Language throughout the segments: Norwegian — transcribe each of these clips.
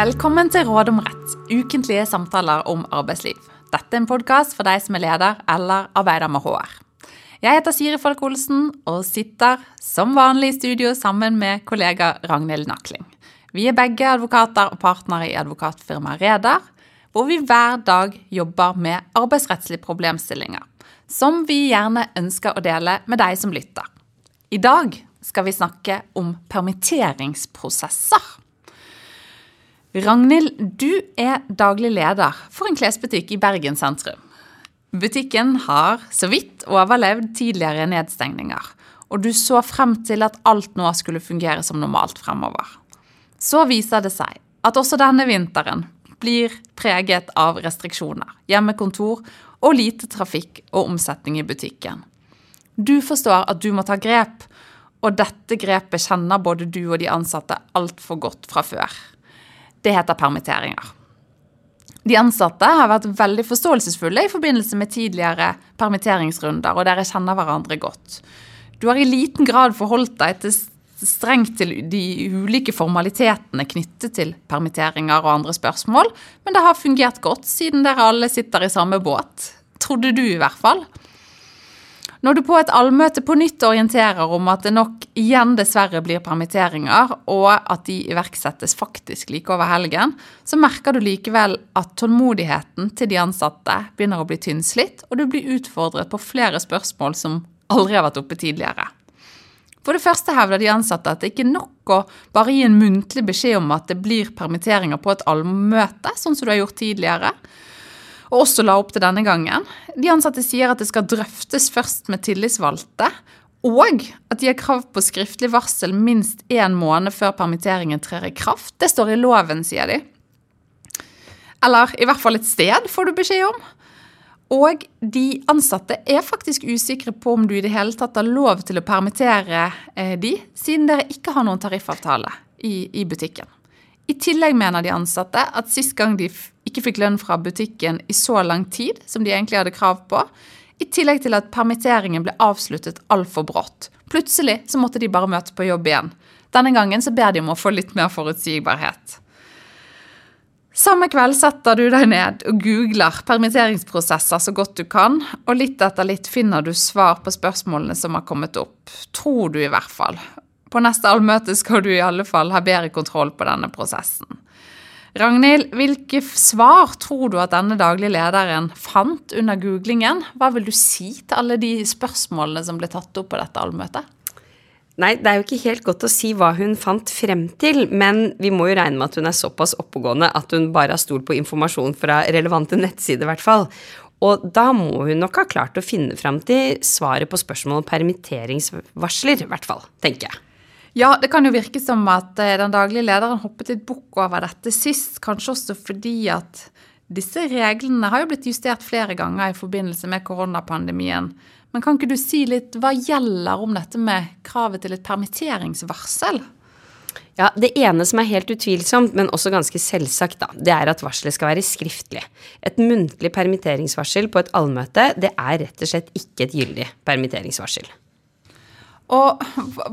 Velkommen til Råd om rett, ukentlige samtaler om arbeidsliv. Dette er en podkast for deg som er leder eller arbeider med HR. Jeg heter Siri Folk Olsen og sitter som vanlig i studio sammen med kollega Ragnhild Nakling. Vi er begge advokater og partnere i advokatfirmaet Reder, hvor vi hver dag jobber med arbeidsrettslige problemstillinger, som vi gjerne ønsker å dele med deg som lytter. I dag skal vi snakke om permitteringsprosesser. Ragnhild, du er daglig leder for en klesbutikk i Bergen sentrum. Butikken har så vidt overlevd tidligere nedstengninger, og du så frem til at alt nå skulle fungere som normalt fremover. Så viser det seg at også denne vinteren blir preget av restriksjoner, hjemmekontor og lite trafikk og omsetning i butikken. Du forstår at du må ta grep, og dette grepet kjenner både du og de ansatte altfor godt fra før. Det heter permitteringer. De ansatte har vært veldig forståelsesfulle i forbindelse med tidligere permitteringsrunder, og dere kjenner hverandre godt. Du har i liten grad forholdt deg til strengt til de ulike formalitetene knyttet til permitteringer og andre spørsmål, men det har fungert godt siden dere alle sitter i samme båt. Trodde du, i hvert fall. Når du på et allmøte på nytt orienterer om at det nok igjen dessverre blir permitteringer, og at de iverksettes faktisk like over helgen, så merker du likevel at tålmodigheten til de ansatte begynner å bli tynnslitt, og du blir utfordret på flere spørsmål som aldri har vært oppe tidligere. For det første hevder de ansatte at det ikke er nok å bare gi en muntlig beskjed om at det blir permitteringer på et allmøte, sånn som du har gjort tidligere og også la opp til denne gangen. De ansatte sier at det skal drøftes først med tillitsvalgte, og at de har krav på skriftlig varsel minst én måned før permitteringen trer i kraft. Det står i loven, sier de. Eller i hvert fall et sted, får du beskjed om. Og de ansatte er faktisk usikre på om du i det hele tatt har lov til å permittere eh, de, siden dere ikke har noen tariffavtale i, i butikken. I tillegg mener de ansatte at sist gang de ikke fikk lønn fra butikken i så lang tid som de egentlig hadde krav på, i tillegg til at permitteringen ble avsluttet altfor brått. Plutselig så måtte de bare møte på jobb igjen. Denne gangen så ber de om å få litt mer forutsigbarhet. Samme kveld setter du deg ned og googler permitteringsprosesser så godt du kan, og litt etter litt finner du svar på spørsmålene som har kommet opp. Tror du i hvert fall. På neste allmøte skal du i alle fall ha bedre kontroll på denne prosessen. Ragnhild, hvilke svar tror du at denne daglige lederen fant under googlingen? Hva vil du si til alle de spørsmålene som ble tatt opp på dette allmøtet? Nei, det er jo ikke helt godt å si hva hun fant frem til, men vi må jo regne med at hun er såpass oppegående at hun bare har stolt på informasjon fra relevante nettsider, i hvert fall. Og da må hun nok ha klart å finne frem til svaret på spørsmål om permitteringsvarsler, i hvert fall, tenker jeg. Ja, det kan jo virke som at eh, den daglige lederen hoppet litt bukk over dette sist, kanskje også fordi at disse reglene har jo blitt justert flere ganger i forbindelse med koronapandemien. Men kan ikke du si litt hva gjelder om dette med kravet til et permitteringsvarsel? Ja, Det ene som er helt utvilsomt, men også ganske selvsagt, da, det er at varselet skal være skriftlig. Et muntlig permitteringsvarsel på et allmøte, det er rett og slett ikke et gyldig permitteringsvarsel. Og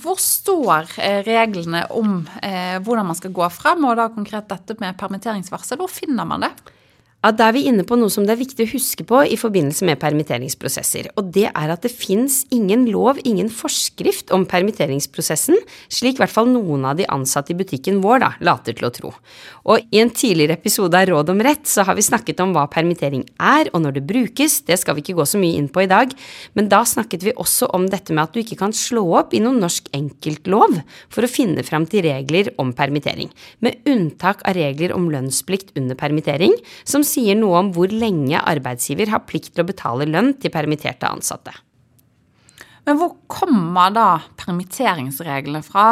hvor står eh, reglene om eh, hvordan man skal gå frem, og da konkret dette med permitteringsvarsel? Hvor finner man det? Ja, Da er vi inne på noe som det er viktig å huske på i forbindelse med permitteringsprosesser. Og det er at det fins ingen lov, ingen forskrift om permitteringsprosessen, slik i hvert fall noen av de ansatte i butikken vår da, later til å tro. Og i en tidligere episode av Råd om rett så har vi snakket om hva permittering er, og når det brukes. Det skal vi ikke gå så mye inn på i dag. Men da snakket vi også om dette med at du ikke kan slå opp i noen norsk enkeltlov for å finne fram til regler om permittering, med unntak av regler om lønnsplikt under permittering, som sier noe om hvor lenge arbeidsgiver har plikt til å betale lønn til permitterte ansatte. Men hvor kommer da permitteringsreglene fra?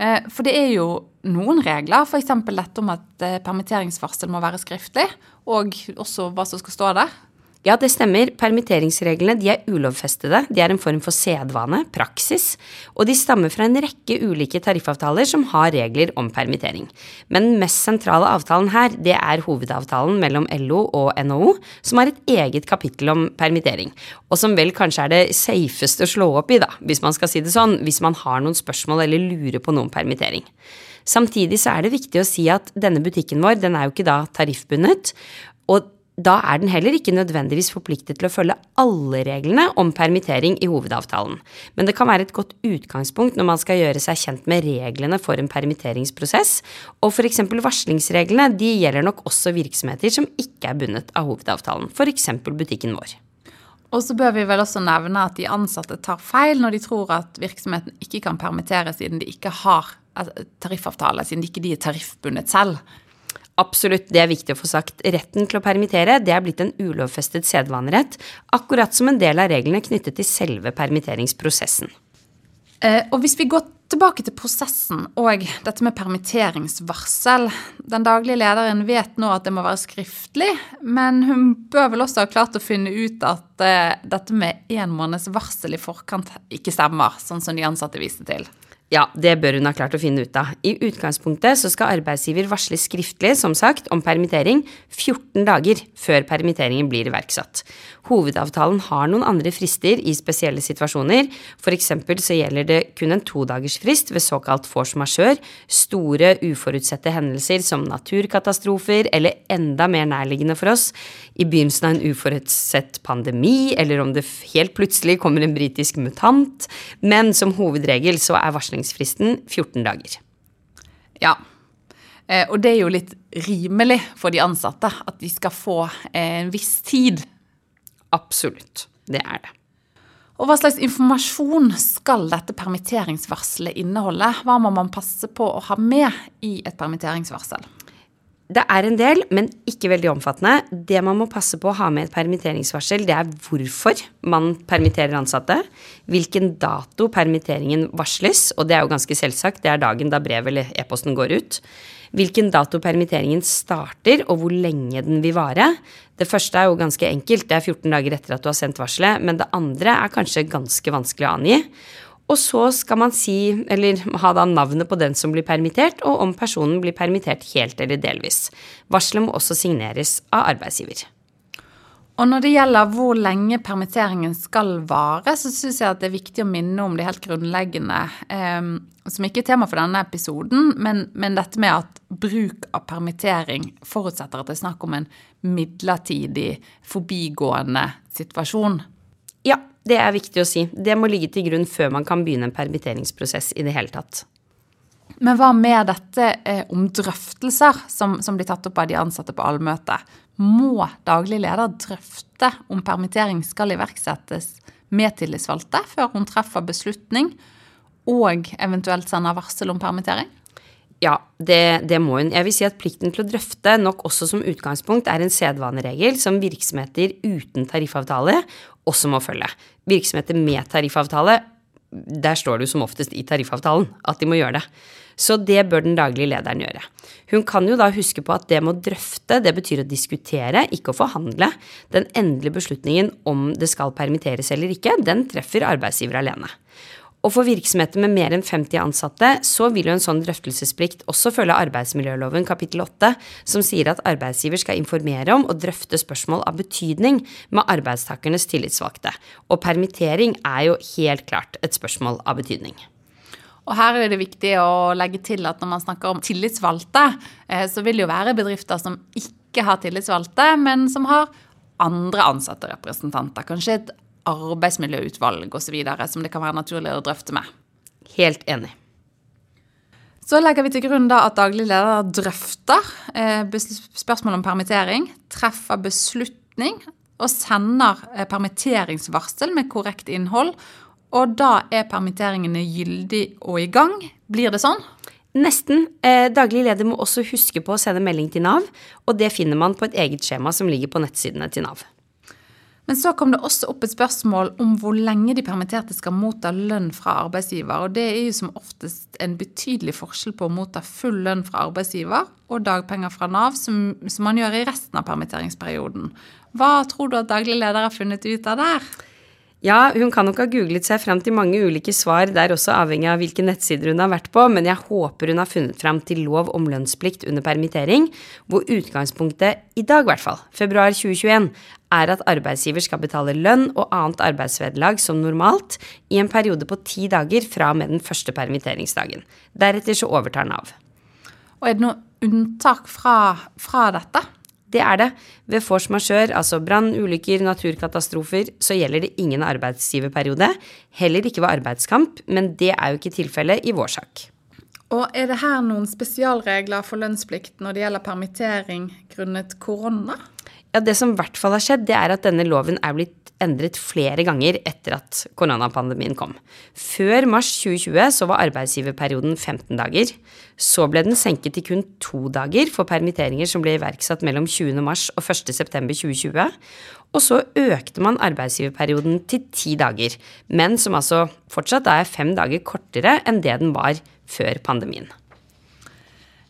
Eh, for det er jo noen regler, f.eks. dette om at eh, permitteringsvarsel må være skriftlig, og også hva som skal stå der. Ja, det stemmer. Permitteringsreglene de er ulovfestede. De er en form for sedvane, praksis, og de stammer fra en rekke ulike tariffavtaler som har regler om permittering. Men den mest sentrale avtalen her, det er hovedavtalen mellom LO og NHO, som har et eget kapittel om permittering, og som vel kanskje er det safeste å slå opp i, da, hvis man skal si det sånn, hvis man har noen spørsmål eller lurer på noe om permittering. Samtidig så er det viktig å si at denne butikken vår, den er jo ikke da tariffbundet. Da er den heller ikke nødvendigvis forpliktet til å følge alle reglene om permittering i hovedavtalen. Men det kan være et godt utgangspunkt når man skal gjøre seg kjent med reglene for en permitteringsprosess, og f.eks. varslingsreglene de gjelder nok også virksomheter som ikke er bundet av hovedavtalen, f.eks. butikken vår. Og så bør vi vel også nevne at de ansatte tar feil når de tror at virksomheten ikke kan permittere siden de ikke har tariffavtale, siden de ikke er tariffbundet selv. Absolutt, det er viktig å få sagt. Retten til å permittere det er blitt en ulovfestet sedvanerett, akkurat som en del av reglene knyttet til selve permitteringsprosessen. Eh, og hvis vi går tilbake til prosessen og dette med permitteringsvarsel. Den daglige lederen vet nå at det må være skriftlig, men hun bør vel også ha klart å finne ut at eh, dette med én måneds varsel i forkant ikke stemmer, sånn som de ansatte viste til. Ja, det bør hun ha klart å finne ut av. I utgangspunktet så skal arbeidsgiver varsle skriftlig, som sagt, om permittering 14 dager før permitteringen blir iverksatt. Hovedavtalen har noen andre frister i spesielle situasjoner. Eksempel så gjelder det kun en todagersfrist ved såkalt force majeure, store uforutsette hendelser som naturkatastrofer eller enda mer nærliggende for oss, i begynnelsen av en uforutsett pandemi, eller om det helt plutselig kommer en britisk mutant. Men som hovedregel så er varsling betalingsfristen 14 dager. Ja. Eh, og det er jo litt rimelig for de ansatte at de skal få en viss tid. Absolutt. Det er det. Og Hva slags informasjon skal dette permitteringsvarselet inneholde? Hva må man passe på å ha med i et permitteringsvarsel? Det er en del, men ikke veldig omfattende. Det man må passe på å ha med et permitteringsvarsel, det er hvorfor man permitterer ansatte, hvilken dato permitteringen varsles, og det er jo ganske selvsagt, det er dagen da brevet eller e-posten går ut. Hvilken dato permitteringen starter, og hvor lenge den vil vare. Det første er jo ganske enkelt, det er 14 dager etter at du har sendt varselet, men det andre er kanskje ganske vanskelig å angi. Og så skal man si, eller ha da navnet på den som blir permittert, og om personen blir permittert helt eller delvis. Varselet må også signeres av arbeidsgiver. Og når det gjelder hvor lenge permitteringen skal vare, så syns jeg at det er viktig å minne om det helt grunnleggende, eh, som ikke er tema for denne episoden, men, men, dette med at bruk av permittering forutsetter at det er snakk om en midlertidig, forbigående situasjon. Det er viktig å si. Det må ligge til grunn før man kan begynne en permitteringsprosess i det hele tatt. Men hva med dette eh, om drøftelser som, som, blir tatt opp av de ansatte på allmøtet? Må daglig leder drøfte om permittering skal iverksettes med tillitsvalgte før hun treffer beslutning, og eventuelt sender varsel om permittering? Ja, det, det, må hun. Jeg vil si at plikten til å drøfte nok også som utgangspunkt er en sedvaneregel som virksomheter uten tariffavtale også må følge. Virksomheter med tariffavtale, der står det jo som oftest i tariffavtalen at de må gjøre det. Så det bør den daglige lederen gjøre. Hun kan jo da huske på at det med å drøfte, det betyr å diskutere, ikke å forhandle. Den endelige beslutningen om det skal permitteres eller ikke, den treffer arbeidsgiver alene. Og for virksomheter med mer enn 50 ansatte så vil jo en sånn drøftelsesplikt også følge arbeidsmiljøloven kapittel 8, som sier at arbeidsgiver skal informere om og drøfte spørsmål av betydning med arbeidstakernes tillitsvalgte. Og permittering er jo helt klart et spørsmål av betydning. Og her er det viktig å legge til at når man snakker om tillitsvalgte, eh, så vil det jo være bedrifter som ikke har tillitsvalgte, men som har andre ansatte representanter. Kanskje et arbeidsmiljøutvalg osv. som det kan være naturlig å drøfte med. Helt enig. Så legger vi til grunn da at daglig leder drøfter eh, spørsmål om permittering, treffer beslutning og sender eh, permitteringsvarsel med korrekt innhold. Og da er permitteringene gyldig og i gang. Blir det sånn? Nesten. Eh, daglig leder må også huske på å sende melding til Nav, og det finner man på et eget skjema som ligger på nettsidene til Nav. Men så kom det også opp et spørsmål om hvor lenge de permitterte skal motta lønn fra arbeidsgiver. Og det er jo som oftest en betydelig forskjell på å motta full lønn fra arbeidsgiver og dagpenger fra Nav, som, som man gjør i resten av permitteringsperioden. Hva tror du at daglig leder har funnet ut av der? Ja, hun kan nok ha googlet seg fram til mange ulike svar, det er også avhengig av hvilke nettsider hun har vært på, men jeg håper hun har funnet fram til lov om lønnsplikt under permittering, hvor utgangspunktet, i dag i hvert fall, februar 2021, er at arbeidsgiver skal betale lønn og annet arbeidsvederlag som normalt i en periode på ti dager fra og med den første permitteringsdagen. Deretter så overtar Nav. Og er det noe unntak fra, fra dette? Det er det. Ved force majeure, altså brann, ulykker, naturkatastrofer, så gjelder det ingen arbeidsgiverperiode. Heller ikke ved arbeidskamp, men det er jo ikke tilfellet i vår sak. Og er det her noen spesialregler for lønnsplikt når det gjelder permittering grunnet korona? Ja, Det som i hvert fall har skjedd, det er at denne loven er blitt endret flere ganger etter at koronapandemien kom. Før mars 2020 så var arbeidsgiverperioden 15 dager. Så ble den senket til kun to dager for permitteringer som ble iverksatt mellom 20. mars og 1. september 2020. Og så økte man arbeidsgiverperioden til ti dager, men som altså fortsatt er fem dager kortere enn det den var før pandemien.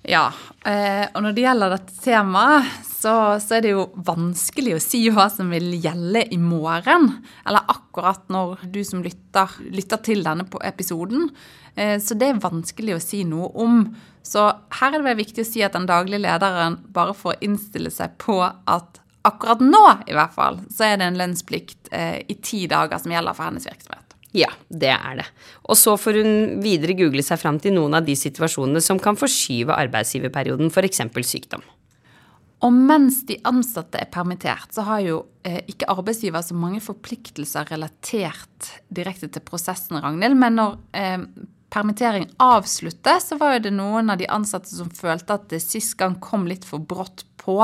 Ja, eh, og når det gjelder dette temaet, så, så, er det jo vanskelig å si hva som vil gjelde i morgen. Eller akkurat når du som lytter, lytter til denne episoden. Eh, så det er vanskelig å si noe om. Så her er det viktig å si at den daglige lederen bare får innstille seg på at akkurat nå, i hvert fall, så er det en lønnsplikt eh, i ti dager som gjelder for hennes virksomhet. Ja, det er det. Og så får hun videre google seg fram til noen av de situasjonene som kan forskyve arbeidsgiverperioden, f.eks. sykdom. Og mens de ansatte er permittert, så har jo eh, ikke arbeidsgiver så mange forpliktelser relatert direkte til prosessen, Ragnhild. Men når eh, permittering avsluttes, så var jo det noen av de ansatte som følte at det sist gang kom litt for brått på.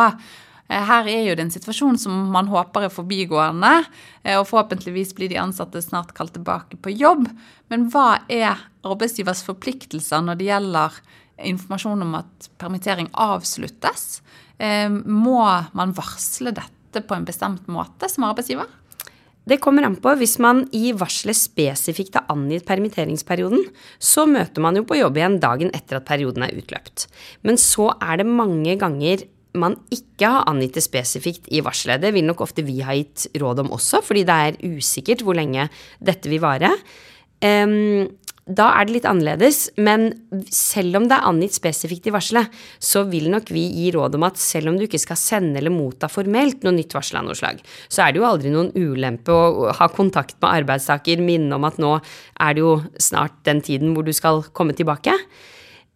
Eh, her er jo det en situasjon som man håper er forbigående, eh, og forhåpentligvis blir de ansatte snart kalt tilbake på jobb. Men hva er arbeidsgivers forpliktelser når det gjelder informasjon om at permittering avsluttes? Eh, må man varsle dette på en bestemt måte som arbeidsgiver? Det kommer an på. Hvis man i varselet spesifikt har angitt permitteringsperioden, så møter man jo på jobb igjen dagen etter at perioden er utløpt. Men så er det mange ganger man ikke har angitt det spesifikt i varselet. Det vil nok ofte vi ha gitt råd om også, fordi det er usikkert hvor lenge dette vil vare. Um, da er det litt annerledes, men selv om det er angitt spesifikt i varselet, så vil nok vi gi råd om at selv om du ikke skal sende eller motta formelt noe nytt varsel av noe slag, så er det jo aldri noen ulempe å ha kontakt med arbeidstaker, minne om at nå er det jo snart den tiden hvor du skal komme tilbake.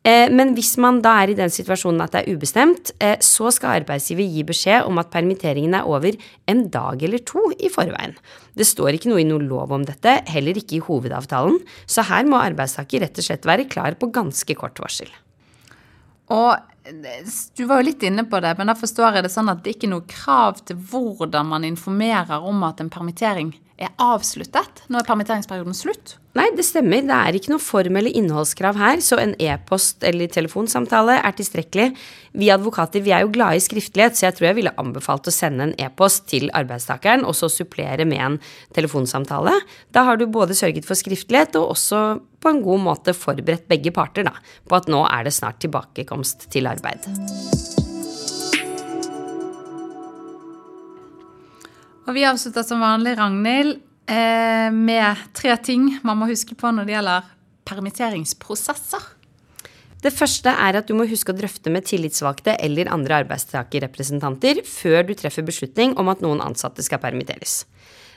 Eh, men hvis man da er i den situasjonen at det er ubestemt, eh, så skal arbeidsgiver gi beskjed om at permitteringen er over en dag eller to i forveien. Det står ikke noe i noen lov om dette, heller ikke i hovedavtalen, så her må arbeidstaker rett og slett være klar på ganske kort varsel. Og du var jo litt inne på det, men da forstår jeg det sånn at det ikke er noe krav til hvordan man informerer om at en permittering er avsluttet? Nå er permitteringsperioden slutt? Nei, det stemmer. Det er ikke noe form eller innholdskrav her, så en e-post eller telefonsamtale er tilstrekkelig. Vi advokater vi er jo glade i skriftlighet, så jeg tror jeg ville anbefalt å sende en e-post til arbeidstakeren, og så supplere med en telefonsamtale. Da har du både sørget for skriftlighet og også på en god måte forberedt begge parter da, på at nå er det snart tilbakekomst til arbeid. Og vi avslutter som vanlig, Ragnhild, eh, med tre ting man må huske på når det gjelder permitteringsprosesser. Det første er at du må huske å drøfte med tillitsvalgte eller andre arbeidstakerrepresentanter før du treffer beslutning om at noen ansatte skal permitteres.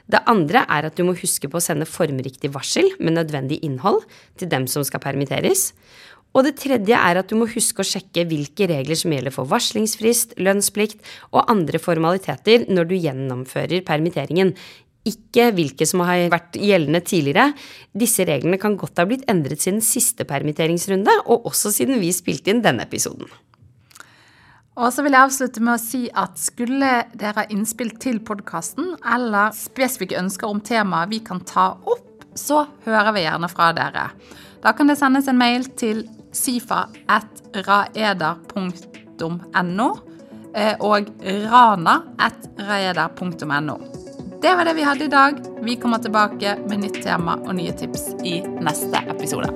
Det andre er at du må huske på å sende formriktig varsel med nødvendig innhold til dem som skal permitteres. Og det tredje er at du må huske å sjekke hvilke regler som gjelder for varslingsfrist, lønnsplikt og andre formaliteter når du gjennomfører permitteringen. Ikke hvilke som har vært gjeldende tidligere. Disse reglene kan godt ha blitt endret siden siste permitteringsrunde, og også siden vi spilte inn denne episoden. Og så vil jeg avslutte med å si at skulle dere ha innspill til podkasten eller spesifikke ønsker om temaer vi kan ta opp, så hører vi gjerne fra dere. Da kan det sendes en mail til sifa.raeder.no eh, og rana.raeder.no. Det var det vi hadde i dag. Vi kommer tilbake med nytt tema og nye tips i neste episode.